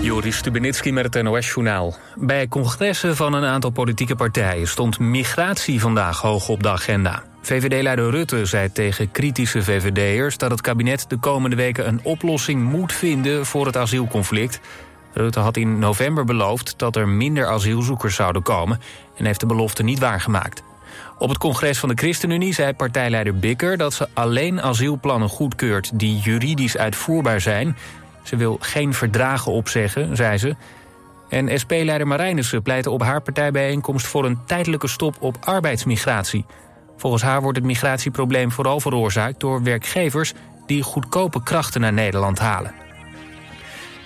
Joris Stubenitski met het NOS-journaal. Bij congressen van een aantal politieke partijen stond migratie vandaag hoog op de agenda. VVD-leider Rutte zei tegen kritische VVD'ers dat het kabinet de komende weken een oplossing moet vinden voor het asielconflict. Rutte had in november beloofd dat er minder asielzoekers zouden komen en heeft de belofte niet waargemaakt. Op het congres van de ChristenUnie zei partijleider Bikker dat ze alleen asielplannen goedkeurt die juridisch uitvoerbaar zijn. Ze wil geen verdragen opzeggen, zei ze. En SP-leider Marijnissen pleitte op haar partijbijeenkomst voor een tijdelijke stop op arbeidsmigratie. Volgens haar wordt het migratieprobleem vooral veroorzaakt door werkgevers die goedkope krachten naar Nederland halen.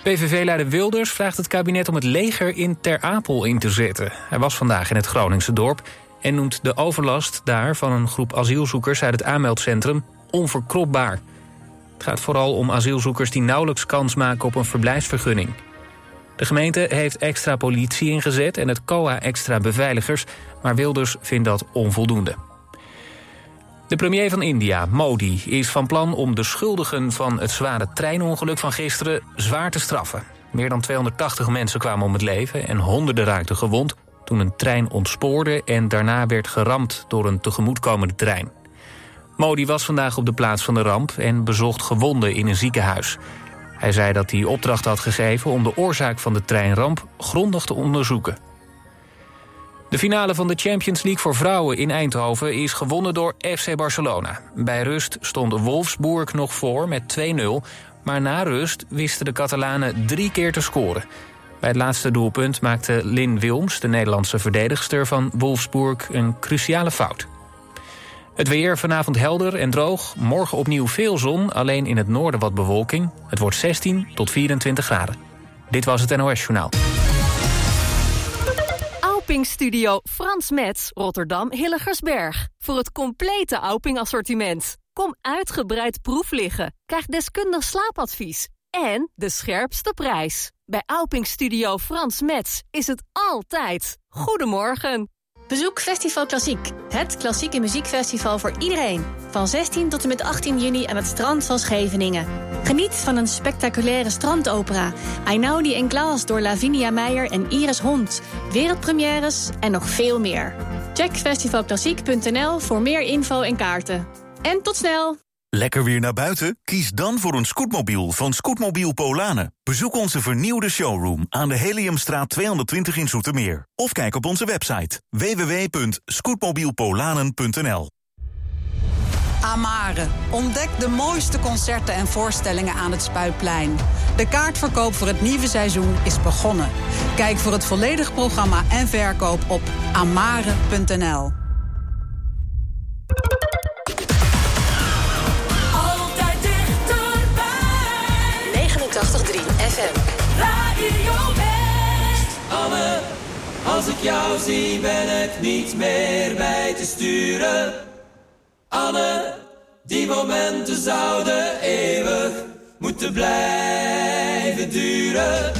PVV-leider Wilders vraagt het kabinet om het leger in Ter Apel in te zetten. Hij was vandaag in het Groningse dorp en noemt de overlast daar van een groep asielzoekers uit het aanmeldcentrum onverkropbaar. Het gaat vooral om asielzoekers die nauwelijks kans maken op een verblijfsvergunning. De gemeente heeft extra politie ingezet en het COA extra beveiligers, maar Wilders vindt dat onvoldoende. De premier van India, Modi, is van plan om de schuldigen van het zware treinongeluk van gisteren zwaar te straffen. Meer dan 280 mensen kwamen om het leven en honderden raakten gewond toen een trein ontspoorde en daarna werd geramd door een tegemoetkomende trein. Modi was vandaag op de plaats van de ramp en bezocht gewonden in een ziekenhuis. Hij zei dat hij opdracht had gegeven om de oorzaak van de treinramp grondig te onderzoeken. De finale van de Champions League voor vrouwen in Eindhoven is gewonnen door FC Barcelona. Bij rust stond Wolfsburg nog voor met 2-0, maar na rust wisten de Catalanen drie keer te scoren. Bij het laatste doelpunt maakte Lin Wilms, de Nederlandse verdedigster van Wolfsburg, een cruciale fout. Het weer vanavond helder en droog. Morgen opnieuw veel zon, alleen in het noorden wat bewolking. Het wordt 16 tot 24 graden. Dit was het NOS Journaal. Auping Studio Frans Metz, Rotterdam Hilligersberg. Voor het complete Auping assortiment. Kom uitgebreid proef liggen. Krijg deskundig slaapadvies. En de scherpste prijs. Bij Auping Studio Frans Metz is het altijd. Goedemorgen. Bezoek Festival Klassiek, het klassieke muziekfestival voor iedereen. Van 16 tot en met 18 juni aan het strand van Scheveningen. Geniet van een spectaculaire strandopera. Einaudi en Klaas door Lavinia Meijer en Iris Hond. Wereldpremières en nog veel meer. Check festivalklassiek.nl voor meer info en kaarten. En tot snel! Lekker weer naar buiten? Kies dan voor een scootmobiel van Scootmobiel Polanen. Bezoek onze vernieuwde showroom aan de Heliumstraat 220 in Zoetermeer. Of kijk op onze website www.scootmobielpolanen.nl Amare. Ontdek de mooiste concerten en voorstellingen aan het Spuitplein. De kaartverkoop voor het nieuwe seizoen is begonnen. Kijk voor het volledige programma en verkoop op amare.nl. 89.3 FM. Radio West. Anne, als ik jou zie ben ik niet meer bij te sturen. Anne, die momenten zouden eeuwig moeten blijven duren.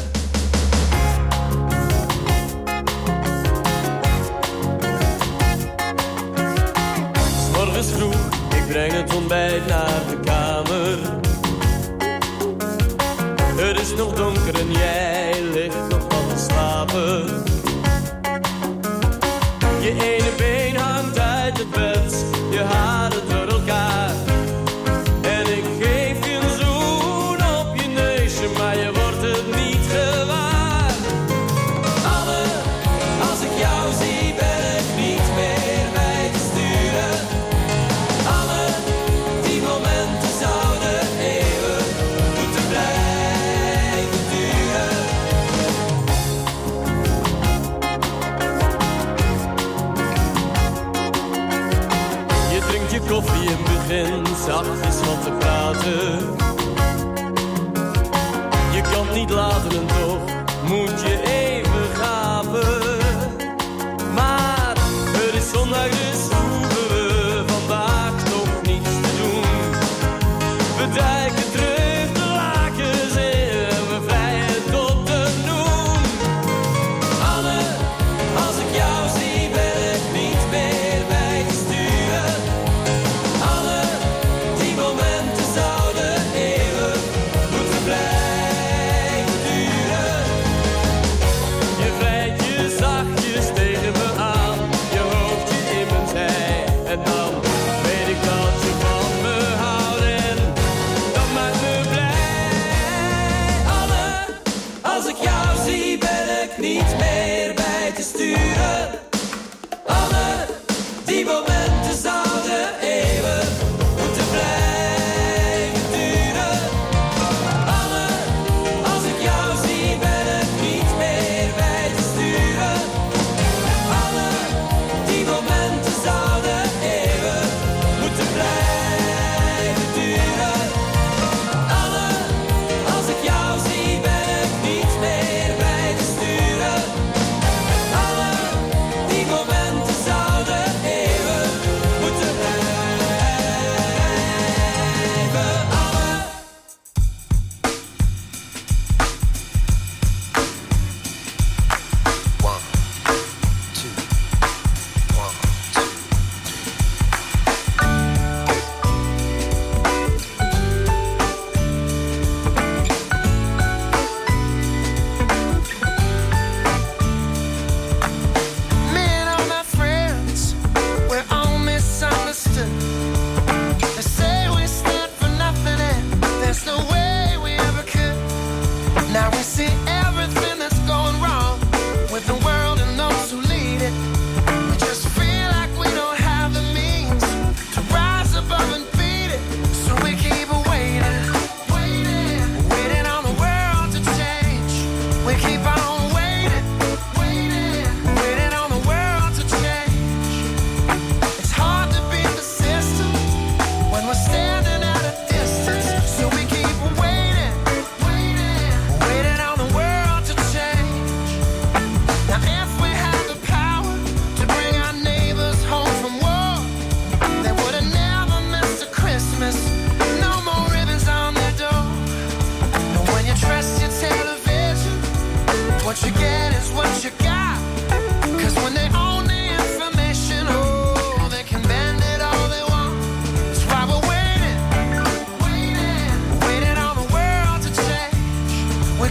S Morgens vroeg, ik breng het ontbijt naar de kamer. Nog donker en jij ligt nog wat te slapen. Je ene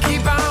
keep on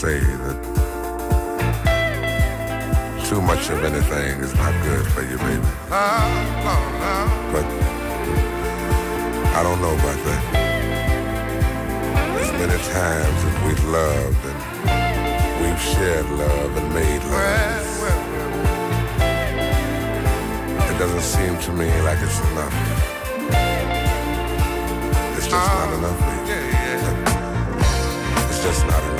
say that too much of anything is not good for you, baby. But I don't know about that. There's many times that we've loved and we've shared love and made love. It doesn't seem to me like it's enough. It's just not enough, baby. It's just not enough.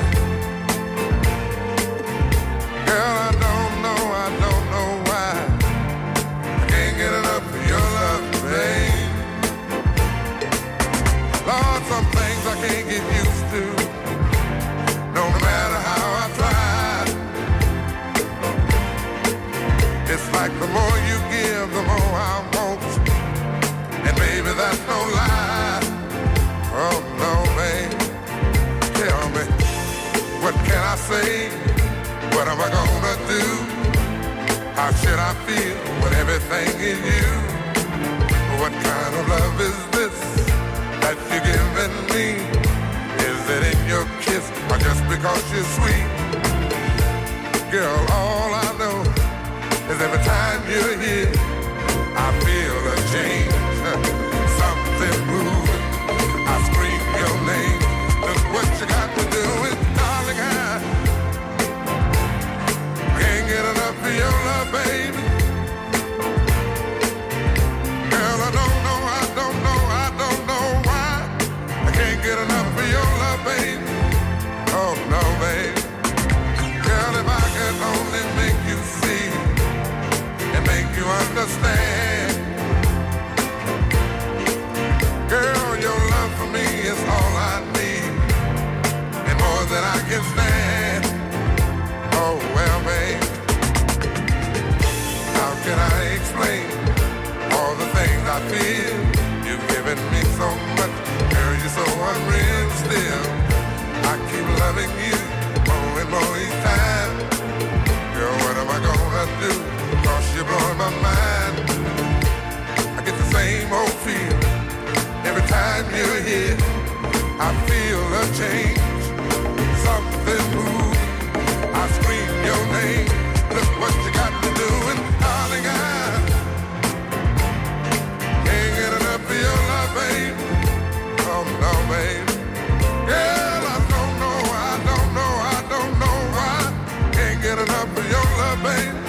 say? What am I gonna do? How should I feel when everything is you? What kind of love is this that you're giving me? Is it in your kiss or just because you're sweet? Girl, all I know is every time you're here, I feel a change, something moving. I scream your name, look what you got to do your love, baby. Girl, I don't know, I don't know, I don't know why I can't get enough of your love, baby. Oh baby. Girl, if I could only make you see and make you understand. loving you more and more each time. Girl, what am I gonna do? Cause you're blowing my mind. I get the same old feel every time you're here. I feel a change, something moves. I scream your name. Look what you got me doing, darling. I baby.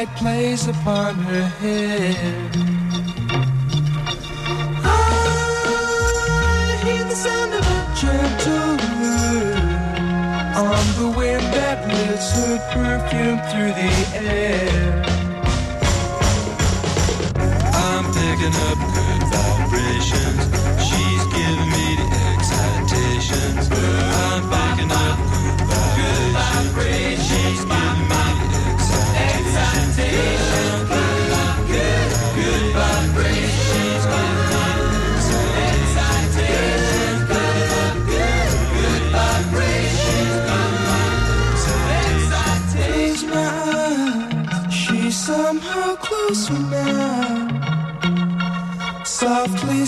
Sunlight plays upon her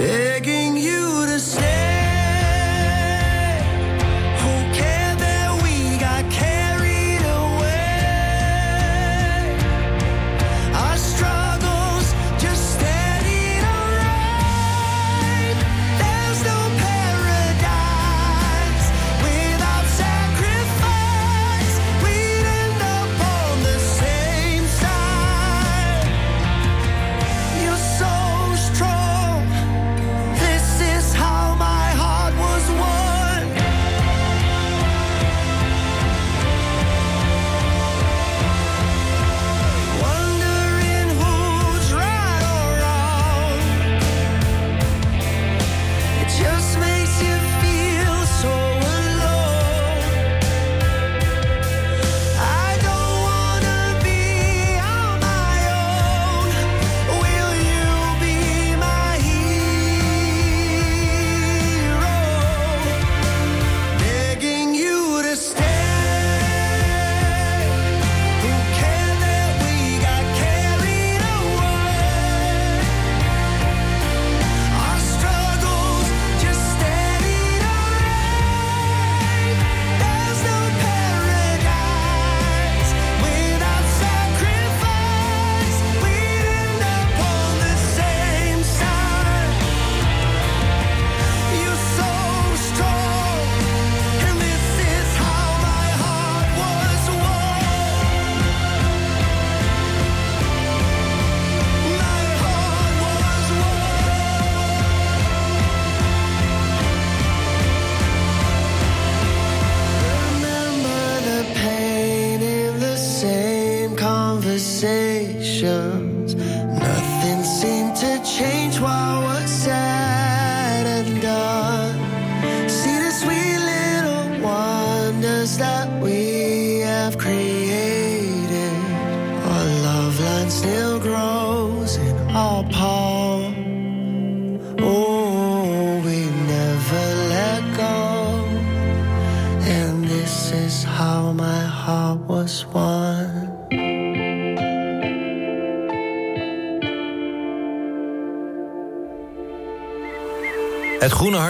Begging ocean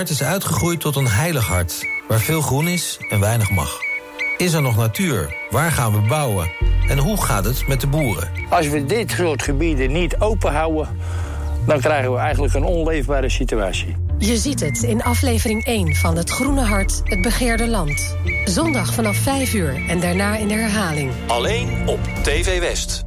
hart is uitgegroeid tot een heilig hart, waar veel groen is en weinig mag. Is er nog natuur? Waar gaan we bouwen? En hoe gaat het met de boeren? Als we dit soort gebieden niet open houden, dan krijgen we eigenlijk een onleefbare situatie. Je ziet het in aflevering 1 van Het Groene Hart, het begeerde land. Zondag vanaf 5 uur en daarna in de herhaling. Alleen op TV West.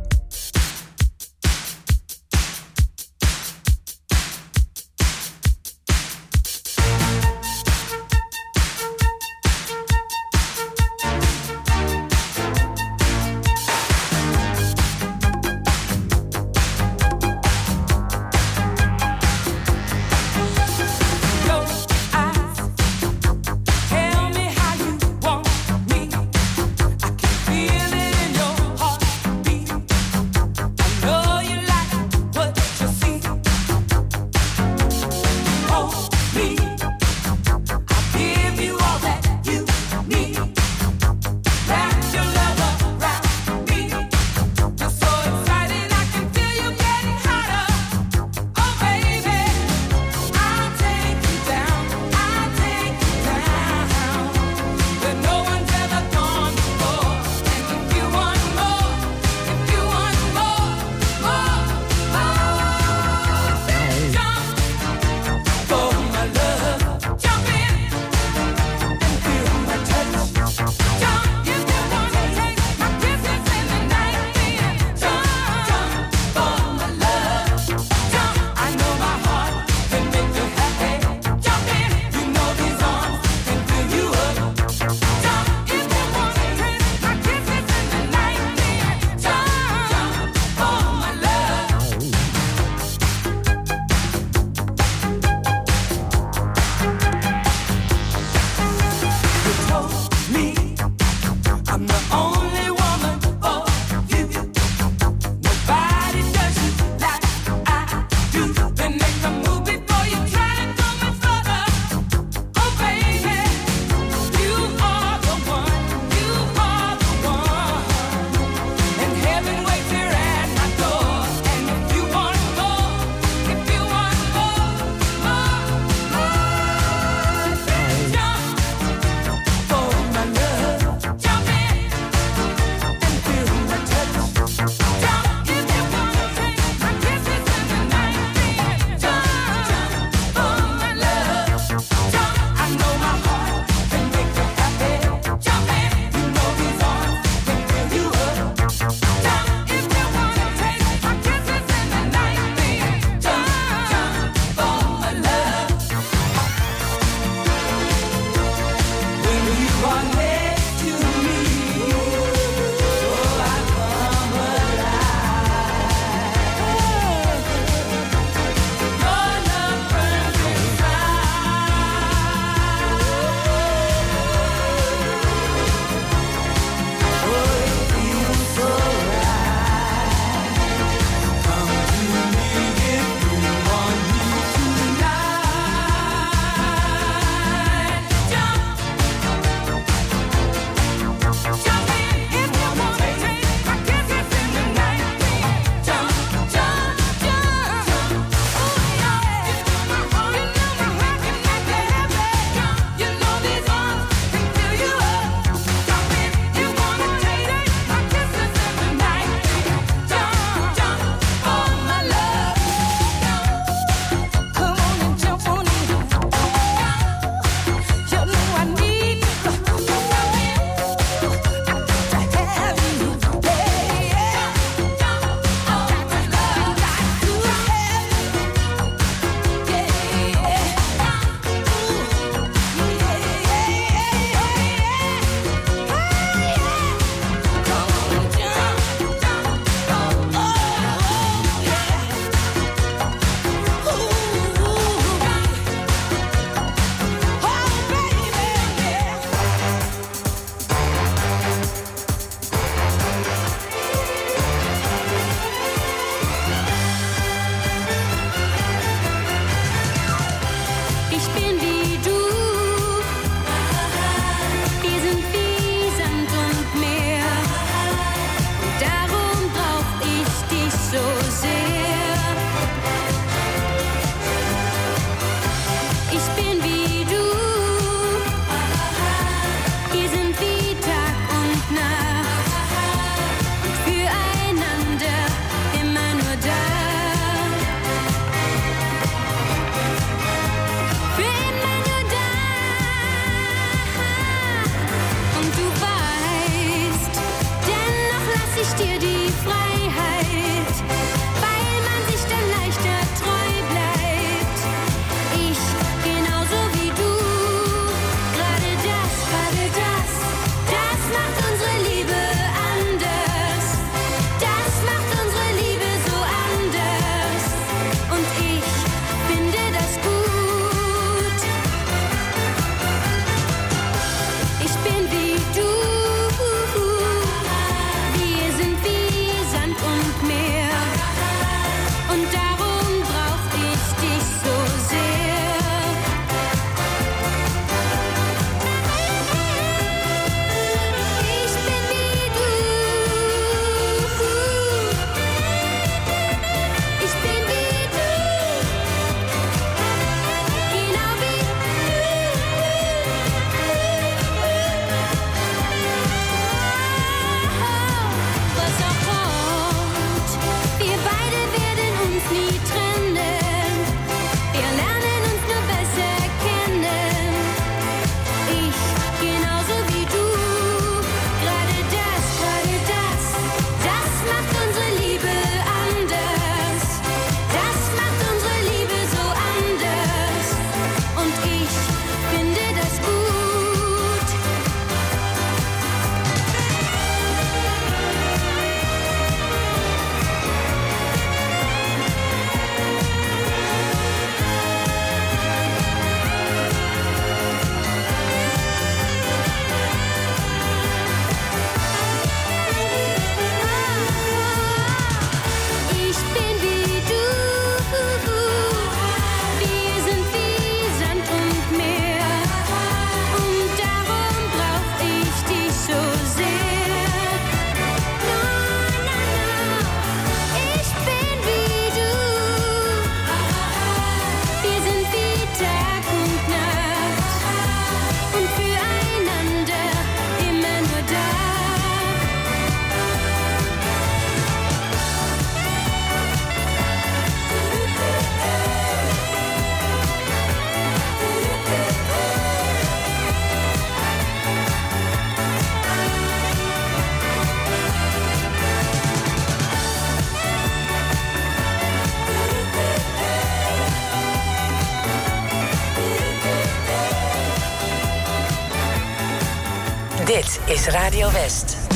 Radio West.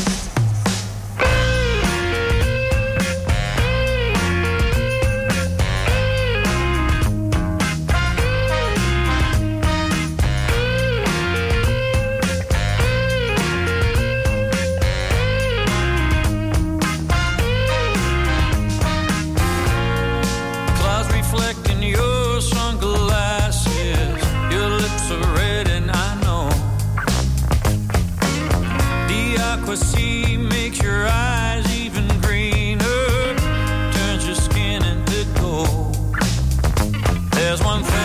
One thing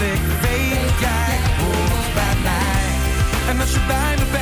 ik weet, jij hoort bij mij. En als je bij me bent.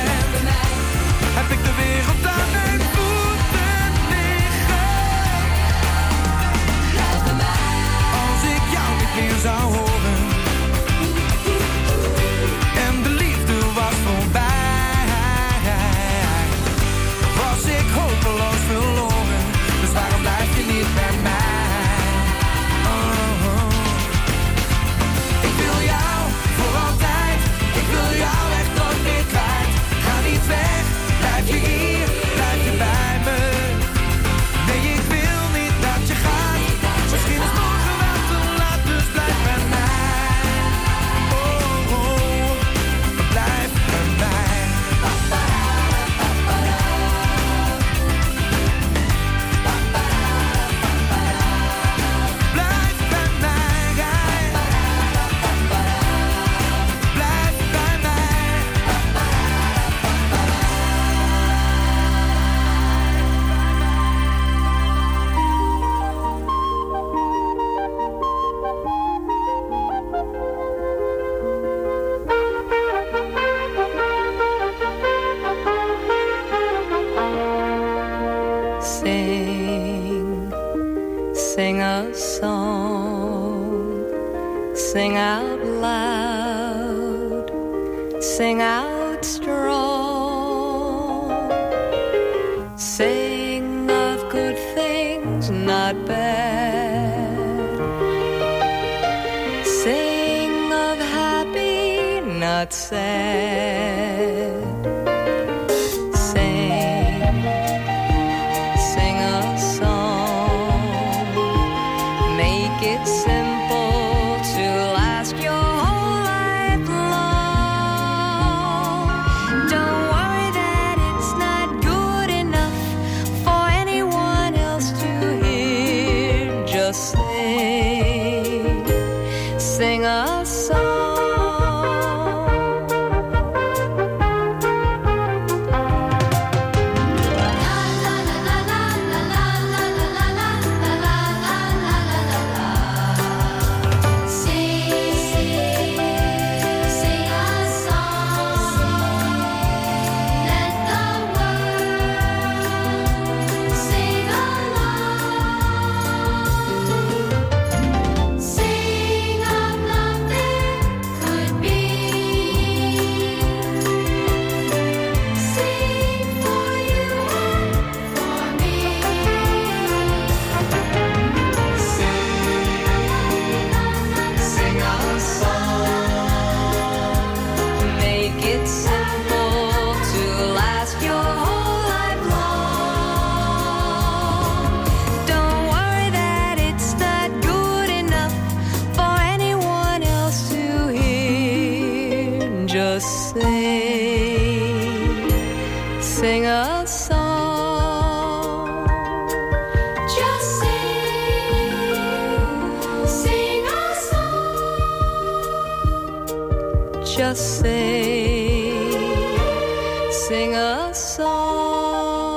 not sad. song.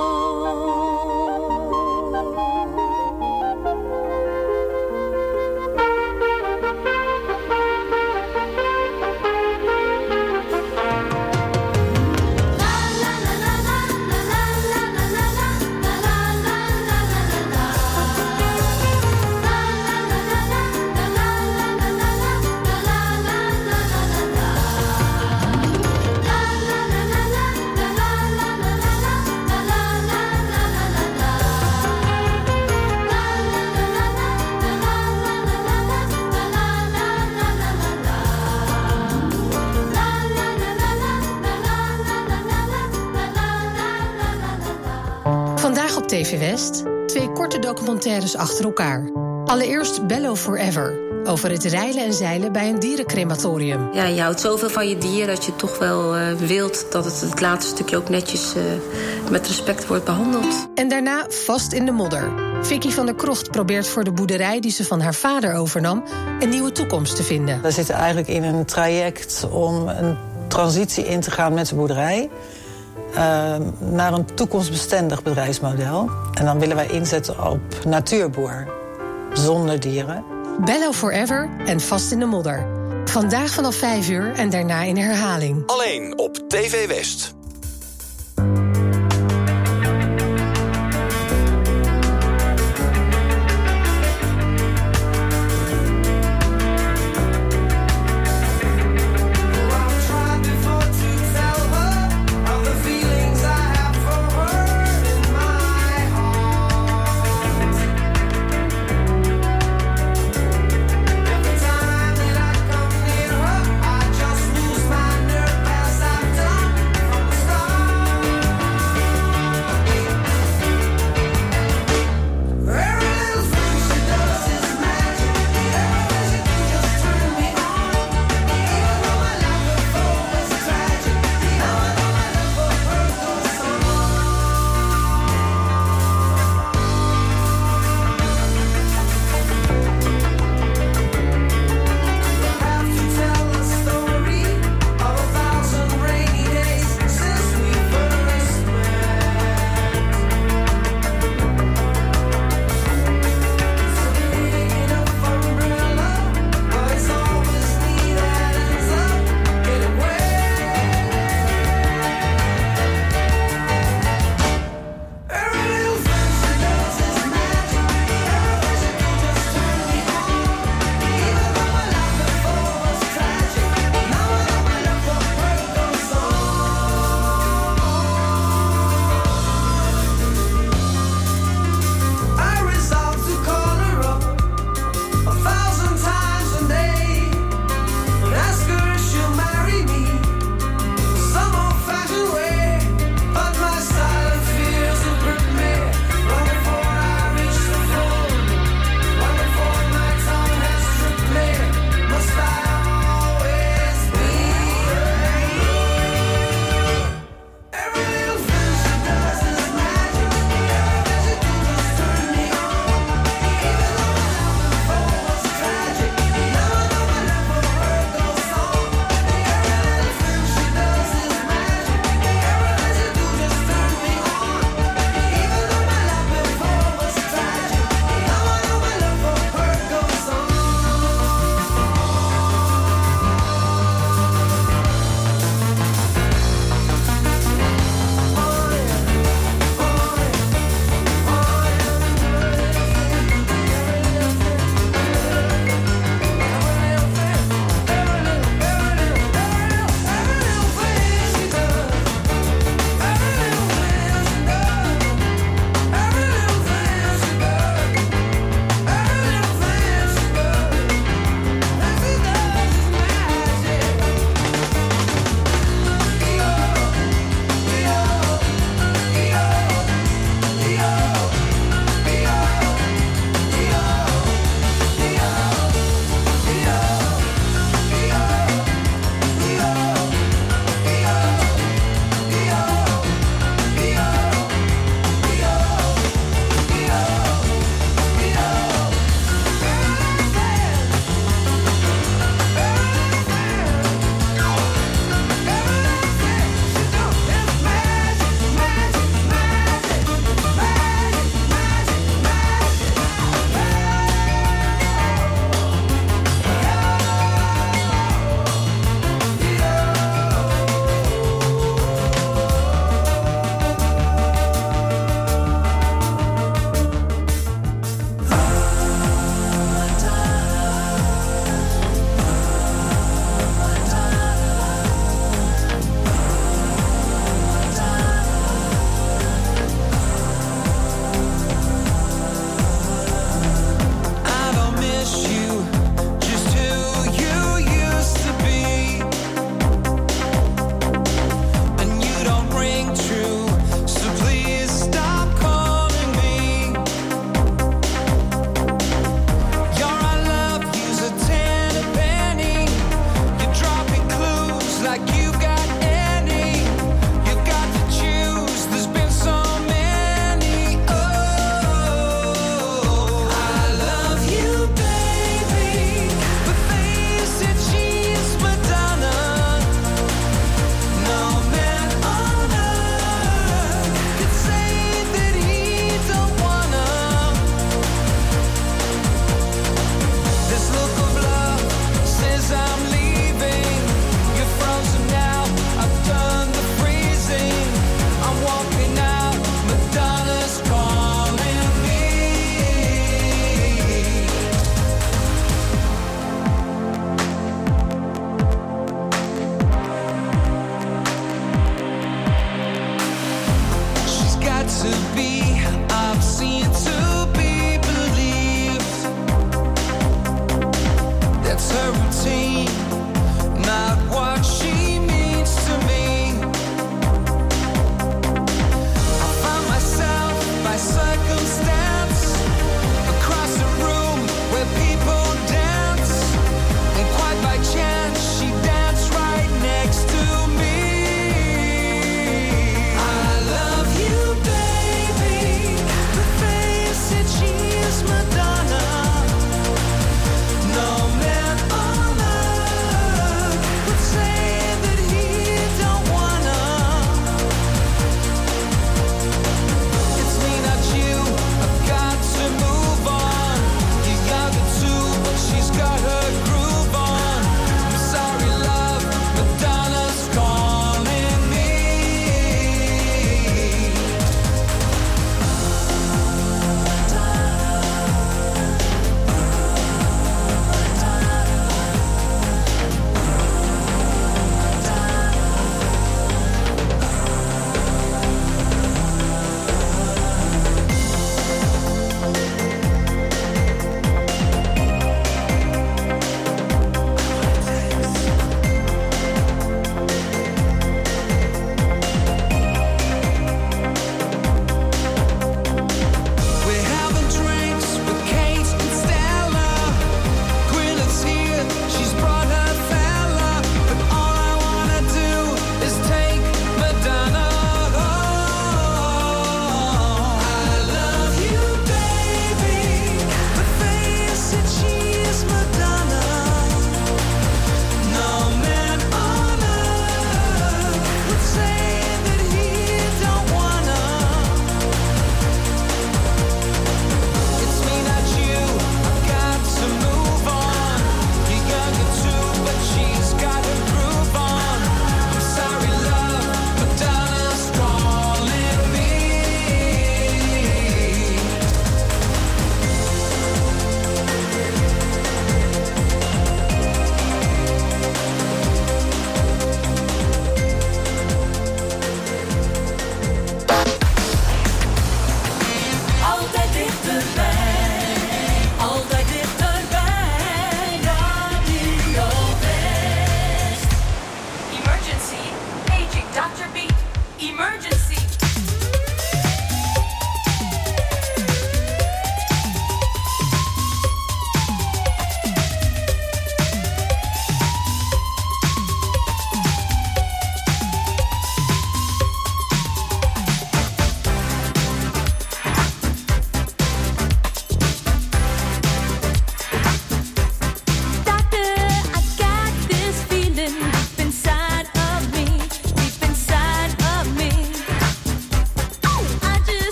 TV West twee korte documentaires achter elkaar. Allereerst Bello Forever, over het reilen en zeilen bij een dierencrematorium. Ja, je houdt zoveel van je dier dat je toch wel eh, wilt dat het het laatste stukje ook netjes eh, met respect wordt behandeld. En daarna Vast in de modder. Vicky van der Krocht probeert voor de boerderij die ze van haar vader overnam... een nieuwe toekomst te vinden. We zitten eigenlijk in een traject om een transitie in te gaan met de boerderij. Eh, naar een toekomstbestendig bedrijfsmodel. En dan willen wij inzetten op natuurboer, zonder dieren. Bello Forever en Vast in de modder. Vandaag vanaf 5 uur en daarna in herhaling. Alleen op TV West.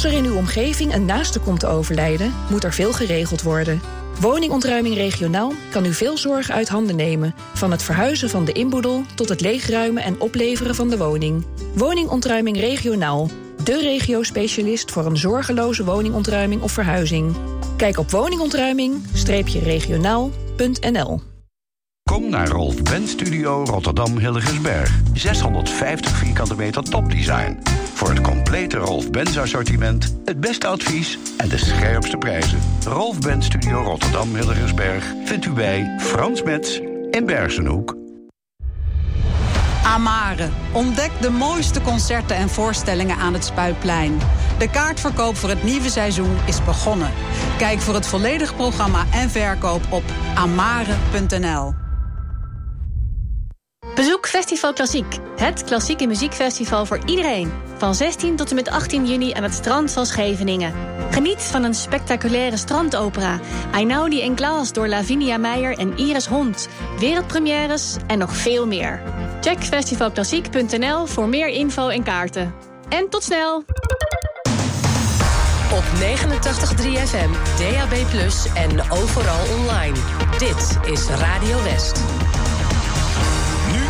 Als er in uw omgeving een naaste komt te overlijden, moet er veel geregeld worden. Woningontruiming regionaal kan u veel zorg uit handen nemen. Van het verhuizen van de inboedel tot het leegruimen en opleveren van de woning. Woningontruiming regionaal. De regio-specialist voor een zorgeloze woningontruiming of verhuizing. Kijk op woningontruiming-regionaal.nl Kom naar Rolf Benz Studio Rotterdam Hilligensberg. 650 vierkante meter topdesign. Voor het complete Rolf Benz assortiment, het beste advies en de scherpste prijzen. Rolf Benz Studio Rotterdam Hilligensberg vindt u bij Frans Metz in Bergenhoek. Amare. Ontdek de mooiste concerten en voorstellingen aan het Spuitplein. De kaartverkoop voor het nieuwe seizoen is begonnen. Kijk voor het volledige programma en verkoop op amare.nl. Bezoek Festival Klassiek, het klassieke muziekfestival voor iedereen. Van 16 tot en met 18 juni aan het strand van Scheveningen. Geniet van een spectaculaire strandopera. Einaudi en Klaas door Lavinia Meijer en Iris Hond. Wereldpremières en nog veel meer. Check festivalklassiek.nl voor meer info en kaarten. En tot snel! Op 89.3 FM, DAB+, en overal online. Dit is Radio West.